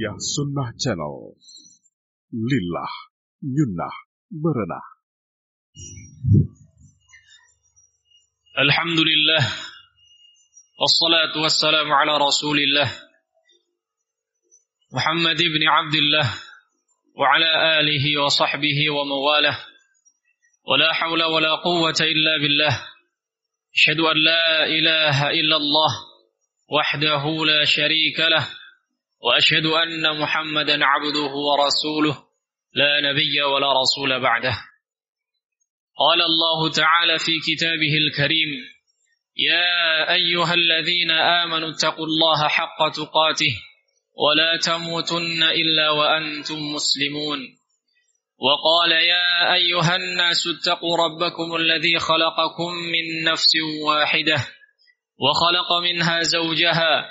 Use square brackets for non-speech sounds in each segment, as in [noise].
Hidayah Sunnah Channel. Lillah, Yunnah, Berenah. Alhamdulillah. Wassalatu wassalamu ala rasulillah. Muhammad ibn Abdullah. Wa ala alihi wa sahbihi wa mawalah. ولا حول ولا قوة إلا بالله أشهد أن لا إله إلا الله وحده لا شريك له وأشهد أن محمدا عبده ورسوله لا نبي ولا رسول بعده. قال الله تعالى في كتابه الكريم يا أيها الذين آمنوا اتقوا الله حق تقاته ولا تموتن إلا وأنتم مسلمون. وقال يا أيها الناس اتقوا ربكم الذي خلقكم من نفس واحدة وخلق منها زوجها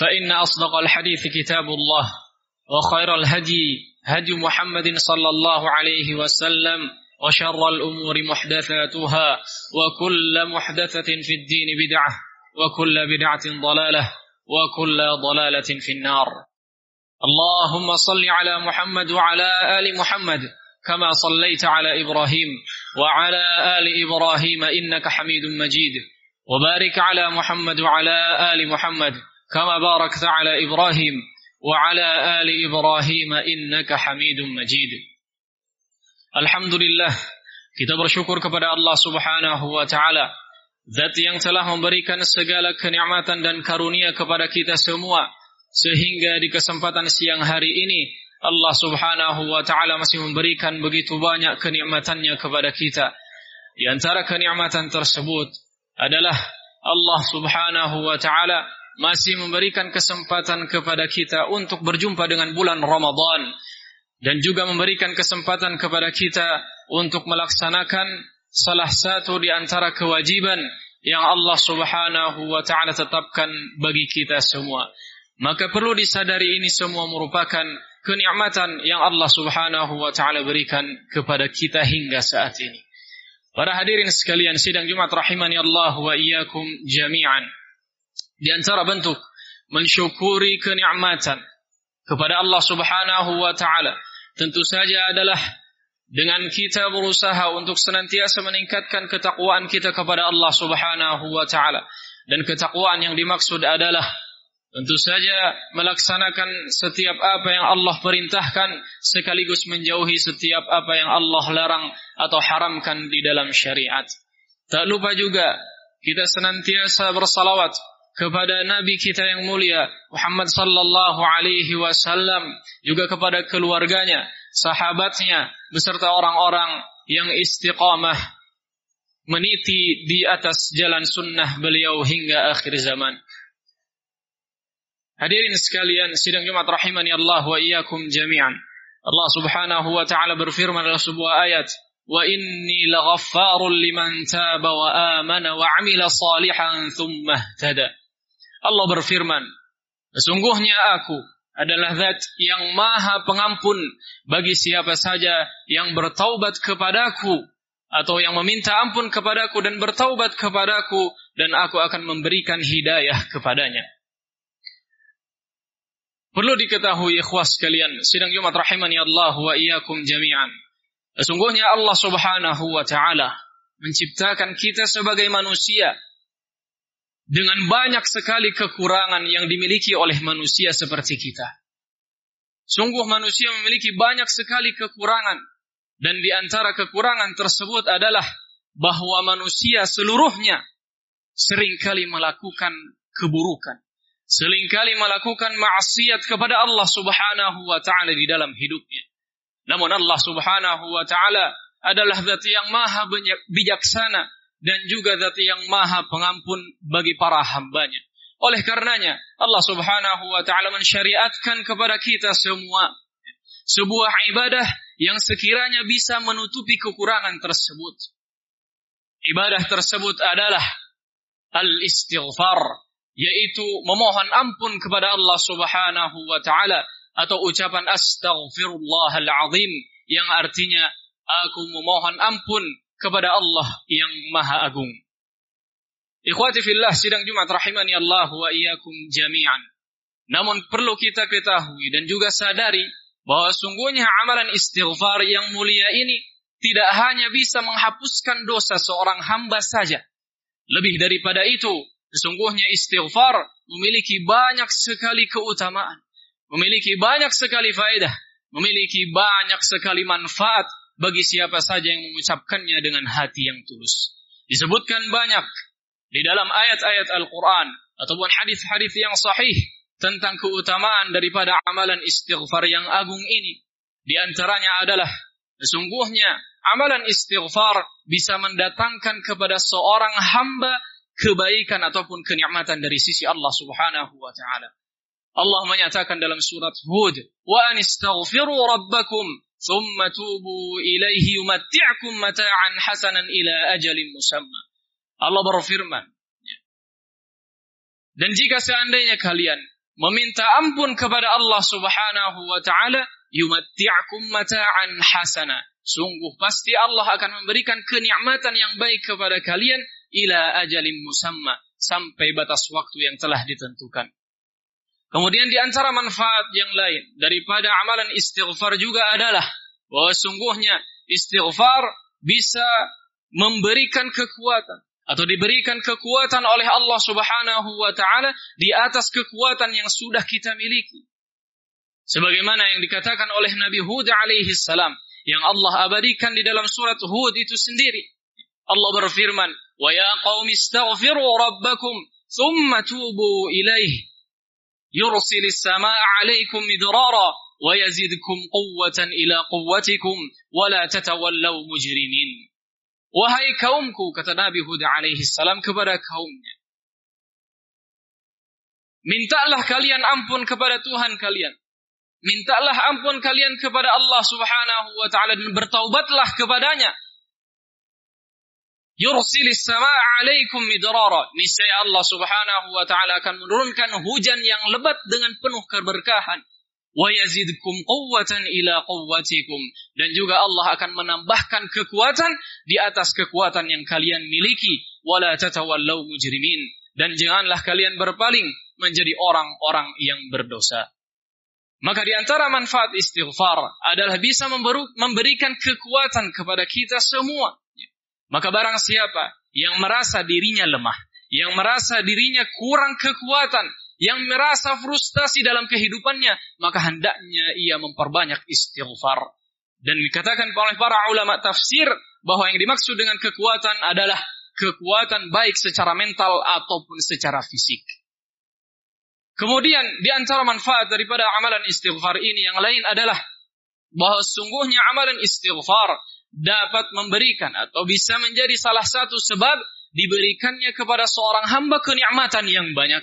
فإن أصدق الحديث كتاب الله وخير الهدي هدي محمد صلى الله عليه وسلم وشر الأمور محدثاتها وكل محدثة في الدين بدعة وكل بدعة ضلالة وكل ضلالة في النار. اللهم صل على محمد وعلى آل محمد كما صليت على إبراهيم وعلى آل إبراهيم إنك حميد مجيد. وبارك على محمد وعلى آل محمد كما باركت على إبراهيم وعلى آل إبراهيم إنك حميد مجيد الحمد لله kita bersyukur kepada Allah Subhanahu wa taala Zat yang telah memberikan segala kenikmatan dan karunia kepada kita semua sehingga di kesempatan siang hari ini Allah Subhanahu wa taala masih memberikan begitu banyak kenikmatannya kepada kita. Di antara kenikmatan tersebut adalah Allah Subhanahu wa taala masih memberikan kesempatan kepada kita untuk berjumpa dengan bulan Ramadan dan juga memberikan kesempatan kepada kita untuk melaksanakan salah satu di antara kewajiban yang Allah Subhanahu wa taala tetapkan bagi kita semua. Maka perlu disadari ini semua merupakan kenikmatan yang Allah Subhanahu wa taala berikan kepada kita hingga saat ini. Para hadirin sekalian sidang Jumat rahimani Allah wa iyyakum jami'an. Di antara bentuk mensyukuri kenikmatan kepada Allah Subhanahu wa taala tentu saja adalah dengan kita berusaha untuk senantiasa meningkatkan ketakwaan kita kepada Allah Subhanahu wa taala dan ketakwaan yang dimaksud adalah tentu saja melaksanakan setiap apa yang Allah perintahkan sekaligus menjauhi setiap apa yang Allah larang atau haramkan di dalam syariat. Tak lupa juga kita senantiasa bersalawat kepada Nabi kita yang mulia Muhammad sallallahu alaihi wasallam juga kepada keluarganya, sahabatnya beserta orang-orang yang istiqamah meniti di atas jalan sunnah beliau hingga akhir zaman. Hadirin sekalian, sidang Jumat rahimani Allah wa iyyakum jami'an. Allah Subhanahu wa taala berfirman dalam sebuah ayat, "Wa inni laghaffarun liman taba wa amana wa 'amila salihan tsumma ihtada." Allah berfirman, Sesungguhnya aku adalah zat yang maha pengampun bagi siapa saja yang bertaubat kepadaku atau yang meminta ampun kepadaku dan bertaubat kepadaku dan aku akan memberikan hidayah kepadanya. Perlu diketahui ikhwas sekalian, sidang Jumat rahimani Allah wa iyyakum jami'an. Sesungguhnya Allah Subhanahu wa taala menciptakan kita sebagai manusia dengan banyak sekali kekurangan yang dimiliki oleh manusia seperti kita. Sungguh manusia memiliki banyak sekali kekurangan dan di antara kekurangan tersebut adalah bahwa manusia seluruhnya sering kali melakukan keburukan, sering kali melakukan maksiat kepada Allah Subhanahu wa taala di dalam hidupnya. Namun Allah Subhanahu wa taala adalah zat yang maha bijaksana dan juga zat yang maha pengampun bagi para hambanya. Oleh karenanya Allah subhanahu wa ta'ala mensyariatkan kepada kita semua sebuah ibadah yang sekiranya bisa menutupi kekurangan tersebut. Ibadah tersebut adalah al-istighfar, yaitu memohon ampun kepada Allah Subhanahu wa taala atau ucapan astaghfirullahal azim yang artinya aku memohon ampun kepada Allah yang Maha Agung. Ikhwati fillah sidang Jumat rahimani Allah wa iyyakum jami'an. Namun perlu kita ketahui dan juga sadari bahwa sungguhnya amalan istighfar yang mulia ini tidak hanya bisa menghapuskan dosa seorang hamba saja. Lebih daripada itu, sesungguhnya istighfar memiliki banyak sekali keutamaan, memiliki banyak sekali faedah, memiliki banyak sekali manfaat bagi siapa saja yang mengucapkannya dengan hati yang tulus. Disebutkan banyak di dalam ayat-ayat Al-Quran ataupun hadis-hadis yang sahih tentang keutamaan daripada amalan istighfar yang agung ini. Di antaranya adalah sesungguhnya amalan istighfar bisa mendatangkan kepada seorang hamba kebaikan ataupun kenikmatan dari sisi Allah Subhanahu wa taala. Allah menyatakan dalam surat Hud, "Wa anistaghfiru rabbakum thumma tubu ilaihi yumatti'kum mata'an hasanan ila ajalin musamma." Allah berfirman, dan jika seandainya kalian meminta ampun kepada Allah Subhanahu wa taala, yumatti'kum mata'an hasana. Sungguh pasti Allah akan memberikan kenikmatan yang baik kepada kalian ila ajalin musamma sampai batas waktu yang telah ditentukan. Kemudian di antara manfaat yang lain daripada amalan istighfar juga adalah bahwa sungguhnya istighfar bisa memberikan kekuatan atau diberikan kekuatan oleh Allah Subhanahu wa taala di atas kekuatan yang sudah kita miliki. Sebagaimana yang dikatakan oleh Nabi Hud alaihi salam yang Allah abadikan di dalam surat Hud itu sendiri. Allah berfirman, "Wa ya qaumi istaghfiru rabbakum thumma tubu ilaihi يرسل السماء عليكم مدرارا ويزيدكم قوة إلى قوتكم ولا تتولوا مجرمين. وهي كومك كتنابي هود عليه السلام كبرى كوم. من تألح كاليان أمبون كبرى توهن كاليان Mintalah ampun kalian kepada Allah subhanahu wa ta'ala dan bertaubatlah kepadanya. Yursilis sama'a alaikum midrara. Niscaya Allah subhanahu wa ta'ala akan menurunkan hujan yang lebat dengan penuh keberkahan. wa yazidkum quwwatan ila quwwatikum dan juga Allah akan menambahkan kekuatan di atas kekuatan yang kalian miliki. wala tatawallaw mujrimin dan janganlah kalian berpaling menjadi orang-orang yang berdosa. Maka di antara manfaat istighfar adalah bisa memberikan kekuatan kepada kita semua maka barang siapa yang merasa dirinya lemah yang merasa dirinya kurang kekuatan yang merasa frustasi dalam kehidupannya, maka hendaknya ia memperbanyak istighfar. Dan dikatakan oleh para ulama tafsir bahwa yang dimaksud dengan kekuatan adalah kekuatan baik secara mental ataupun secara fisik. Kemudian di antara manfaat daripada amalan istighfar ini yang lain adalah bahwa sungguhnya amalan istighfar dapat memberikan atau bisa menjadi salah satu sebab diberikannya kepada seorang hamba kenikmatan yang banyak.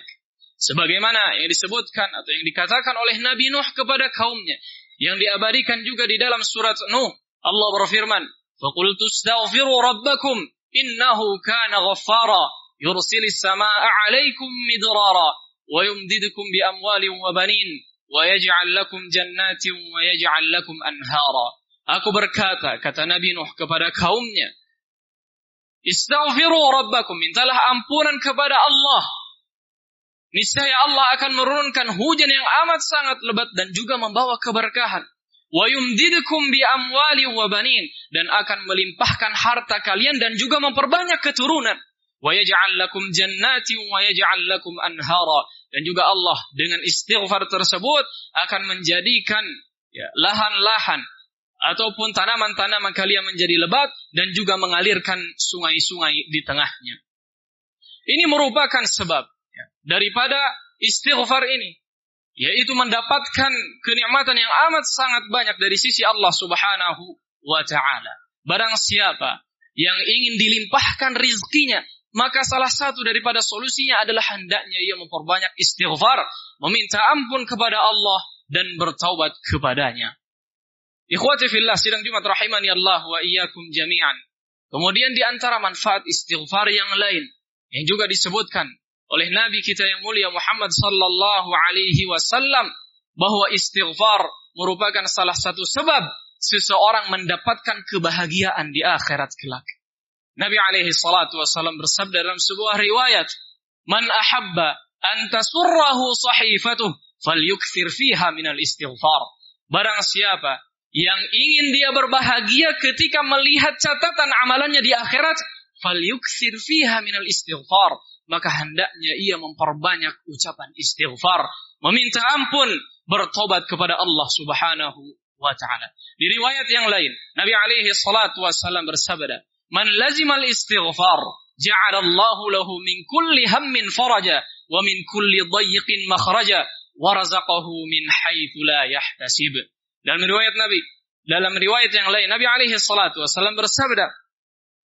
Sebagaimana yang disebutkan atau yang dikatakan oleh Nabi Nuh kepada kaumnya. Yang diabadikan juga di dalam surat Nuh. Allah berfirman, فَقُلْتُ اسْتَغْفِرُوا رَبَّكُمْ إِنَّهُ كَانَ غَفَّارًا يُرْسِلِ السَّمَاءَ عَلَيْكُمْ مِدْرَارًا وَيُمْدِدْكُمْ بِأَمْوَالٍ وَبَنِينَ وَيَجْعَلْ لَكُمْ جَنَّاتٍ وَيَجْعَلْ لَكُمْ أَنْهَارًا Aku berkata, kata Nabi Nuh kepada kaumnya, Istaghfiru rabbakum, mintalah ampunan kepada Allah niscaya Allah akan menurunkan hujan yang amat sangat lebat dan juga membawa keberkahan. Wa yumdidukum bi amwali wa banin dan akan melimpahkan harta kalian dan juga memperbanyak keturunan. Wa yaj'al lakum jannati wa yaj'al lakum anhara dan juga Allah dengan istighfar tersebut akan menjadikan ya, lahan-lahan ataupun tanaman-tanaman kalian menjadi lebat dan juga mengalirkan sungai-sungai di tengahnya. Ini merupakan sebab daripada istighfar ini yaitu mendapatkan kenikmatan yang amat sangat banyak dari sisi Allah Subhanahu wa taala. Barang siapa yang ingin dilimpahkan rizkinya, maka salah satu daripada solusinya adalah hendaknya ia memperbanyak istighfar, meminta ampun kepada Allah dan bertaubat kepadanya. Ikhwati fillah sidang Jumat rahimani Allah wa iyyakum jami'an. Kemudian di antara manfaat istighfar yang lain yang juga disebutkan oleh Nabi kita yang mulia Muhammad sallallahu alaihi wasallam bahwa istighfar merupakan salah satu sebab seseorang mendapatkan kebahagiaan di akhirat kelak. Nabi alaihi salatu wasallam bersabda dalam sebuah riwayat, "Man ahabba an tasurrahu sahifatuh falyukthir fiha minal istighfar." Barang siapa yang ingin dia berbahagia ketika melihat catatan amalannya di akhirat, falyuksir fiha minal istighfar, maka hendaknya ia memperbanyak ucapan istighfar, meminta ampun, bertobat kepada Allah Subhanahu wa taala. Di riwayat yang lain, Nabi alaihi salatu wasallam bersabda, "Man lazimal istighfar, ja'alallahu lahu min kulli hammin faraja wa min kulli dayyiqin makhraja wa razaqahu min haitsu la yahtasib." Dalam riwayat Nabi, dalam riwayat yang lain, Nabi alaihi salatu wasallam bersabda,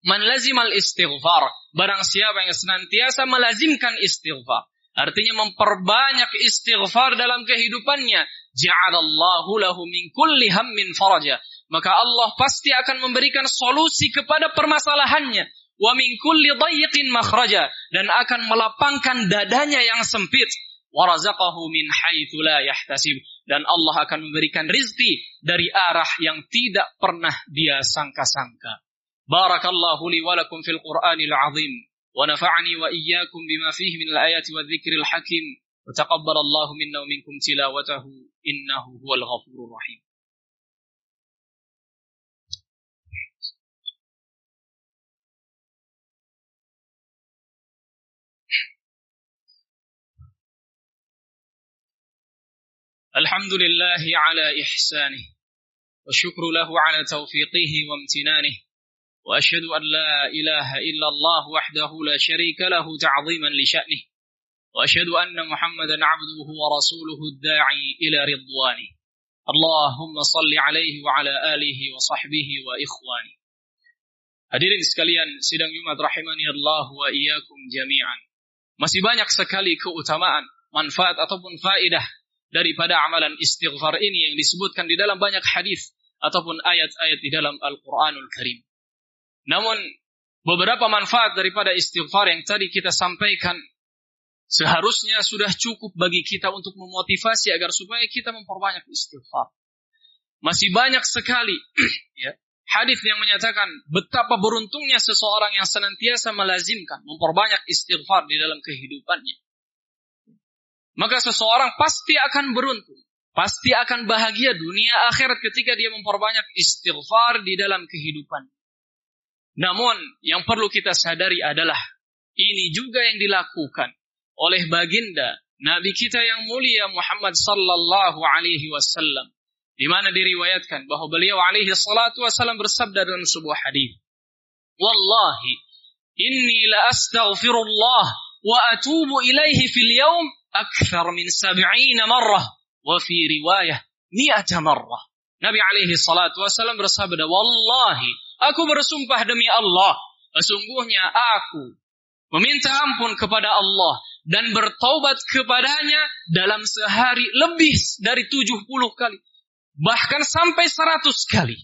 Man lazimal istighfar. Barang siapa yang senantiasa melazimkan istighfar. Artinya memperbanyak istighfar dalam kehidupannya. Ja'alallahu lahu min kulli hammin faraja. Maka Allah pasti akan memberikan solusi kepada permasalahannya. Wa min kulli dayyiqin makhraja. Dan akan melapangkan dadanya yang sempit. Wa razaqahu min haithu la yahtasib dan Allah akan memberikan rizki dari arah yang tidak pernah dia sangka-sangka. Barakallahu li wa lakum fil Qur'anil azim wa nafa'ani wa iyyakum bima fihi min al-ayati wa dhikril hakim wa taqabbalallahu minna wa minkum tilawatahu innahu huwal ghafurur rahim. الحمد لله على إحسانه والشكر له على توفيقه وامتنانه وأشهد أن لا إله إلا الله وحده لا شريك له تعظيما لشأنه وأشهد أن محمدا عبده ورسوله الداعي إلى رضوانه اللهم صل عليه وعلى آله وصحبه وإخوانه Hadirin sekalian, sidang Jumat rahimani Allah wa iyyakum jami'an. Masih banyak sekali keutamaan, manfaat ataupun faidah daripada amalan istighfar ini yang disebutkan di dalam banyak hadis ataupun ayat-ayat di dalam Al-Qur'anul Karim. Namun beberapa manfaat daripada istighfar yang tadi kita sampaikan seharusnya sudah cukup bagi kita untuk memotivasi agar supaya kita memperbanyak istighfar. Masih banyak sekali [clears throat] ya, hadis yang menyatakan betapa beruntungnya seseorang yang senantiasa melazimkan memperbanyak istighfar di dalam kehidupannya maka seseorang pasti akan beruntung. Pasti akan bahagia dunia akhirat ketika dia memperbanyak istighfar di dalam kehidupan. Namun yang perlu kita sadari adalah ini juga yang dilakukan oleh baginda Nabi kita yang mulia Muhammad sallallahu alaihi wasallam di mana diriwayatkan bahwa beliau alaihi salatu wasallam bersabda dalam sebuah hadis Wallahi inni la astaghfirullah wa atubu ilaihi fil yaum أكثر من سبعين مرة وفي رواية مئة مرة Nabi alaihi salatu wasallam bersabda, Wallahi, aku bersumpah demi Allah, sesungguhnya aku meminta ampun kepada Allah dan bertaubat kepadanya dalam sehari lebih dari 70 kali. Bahkan sampai 100 kali.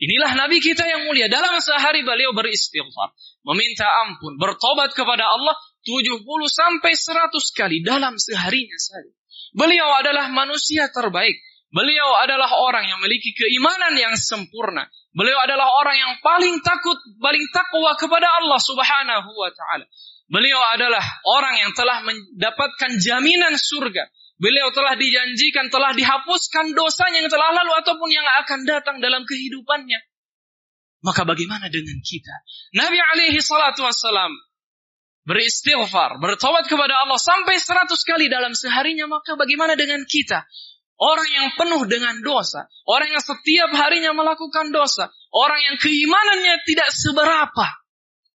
Inilah Nabi kita yang mulia. Dalam sehari beliau beristighfar. Meminta ampun. Bertobat kepada Allah 70 sampai 100 kali dalam seharinya saja. Beliau adalah manusia terbaik. Beliau adalah orang yang memiliki keimanan yang sempurna. Beliau adalah orang yang paling takut, paling takwa kepada Allah Subhanahu wa taala. Beliau adalah orang yang telah mendapatkan jaminan surga. Beliau telah dijanjikan, telah dihapuskan dosanya yang telah lalu ataupun yang akan datang dalam kehidupannya. Maka bagaimana dengan kita? Nabi alaihi salatu wassalam beristighfar, bertobat kepada Allah sampai seratus kali dalam seharinya, maka bagaimana dengan kita? Orang yang penuh dengan dosa, orang yang setiap harinya melakukan dosa, orang yang keimanannya tidak seberapa,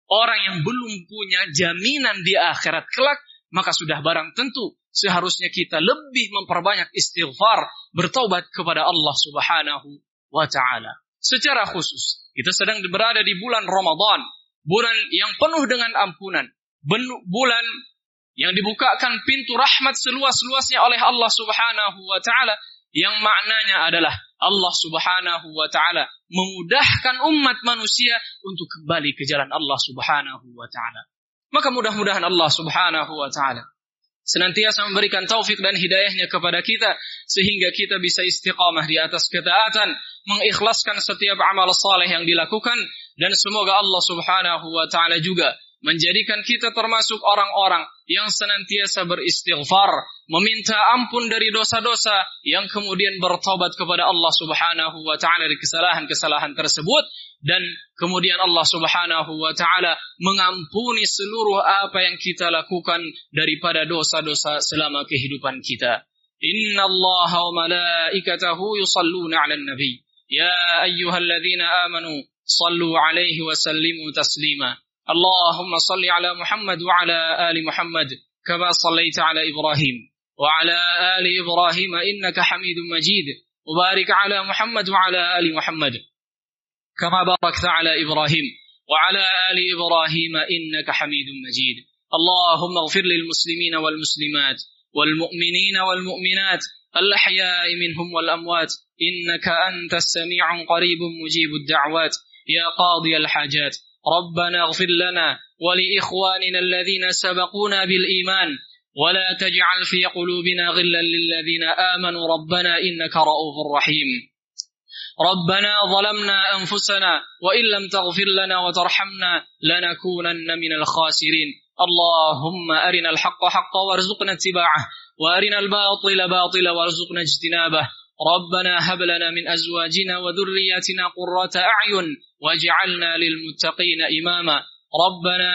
orang yang belum punya jaminan di akhirat kelak, maka sudah barang tentu seharusnya kita lebih memperbanyak istighfar, bertobat kepada Allah Subhanahu wa taala. Secara khusus, kita sedang berada di bulan Ramadan, bulan yang penuh dengan ampunan, bulan yang dibukakan pintu rahmat seluas-luasnya oleh Allah Subhanahu wa taala yang maknanya adalah Allah Subhanahu wa taala memudahkan umat manusia untuk kembali ke jalan Allah Subhanahu wa taala. Maka mudah-mudahan Allah Subhanahu wa taala senantiasa memberikan taufik dan hidayahnya kepada kita sehingga kita bisa istiqamah di atas ketaatan, mengikhlaskan setiap amal saleh yang dilakukan dan semoga Allah Subhanahu wa taala juga menjadikan kita termasuk orang-orang yang senantiasa beristighfar, meminta ampun dari dosa-dosa yang kemudian bertobat kepada Allah Subhanahu wa taala dari kesalahan-kesalahan tersebut dan kemudian Allah Subhanahu wa taala mengampuni seluruh apa yang kita lakukan daripada dosa-dosa selama kehidupan kita. Inna Allah wa malaikatahu yusalluna 'alan nabi. Ya ayyuhalladzina amanu sallu 'alaihi wa sallimu taslima. اللهم صل على محمد وعلى آل محمد كما صليت على إبراهيم وعلى آل إبراهيم إنك حميد مجيد. وبارك على محمد وعلى آل محمد كما باركت على إبراهيم وعلى آل إبراهيم إنك حميد مجيد. اللهم اغفر للمسلمين والمسلمات والمؤمنين والمؤمنات الأحياء منهم والأموات. إنك أنت السميع قريب مجيب الدعوات. يا قاضي الحاجات. ربنا اغفر لنا ولإخواننا الذين سبقونا بالإيمان ولا تجعل في قلوبنا غلا للذين آمنوا ربنا إنك رؤوف رحيم. ربنا ظلمنا أنفسنا وإن لم تغفر لنا وترحمنا لنكونن من الخاسرين. اللهم أرنا الحق حقا وارزقنا اتباعه وأرنا الباطل باطلا وارزقنا اجتنابه. ربنا هب لنا من أزواجنا وذرياتنا قرة أعين واجعلنا للمتقين إماما. ربنا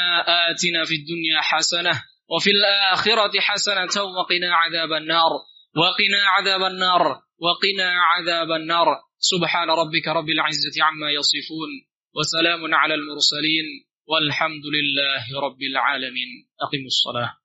آتنا في الدنيا حسنة وفي الآخرة حسنة وقنا عذاب النار. وقنا عذاب النار. وقنا عذاب النار. سبحان ربك رب العزة عما يصفون وسلام على المرسلين والحمد لله رب العالمين. أقم الصلاة.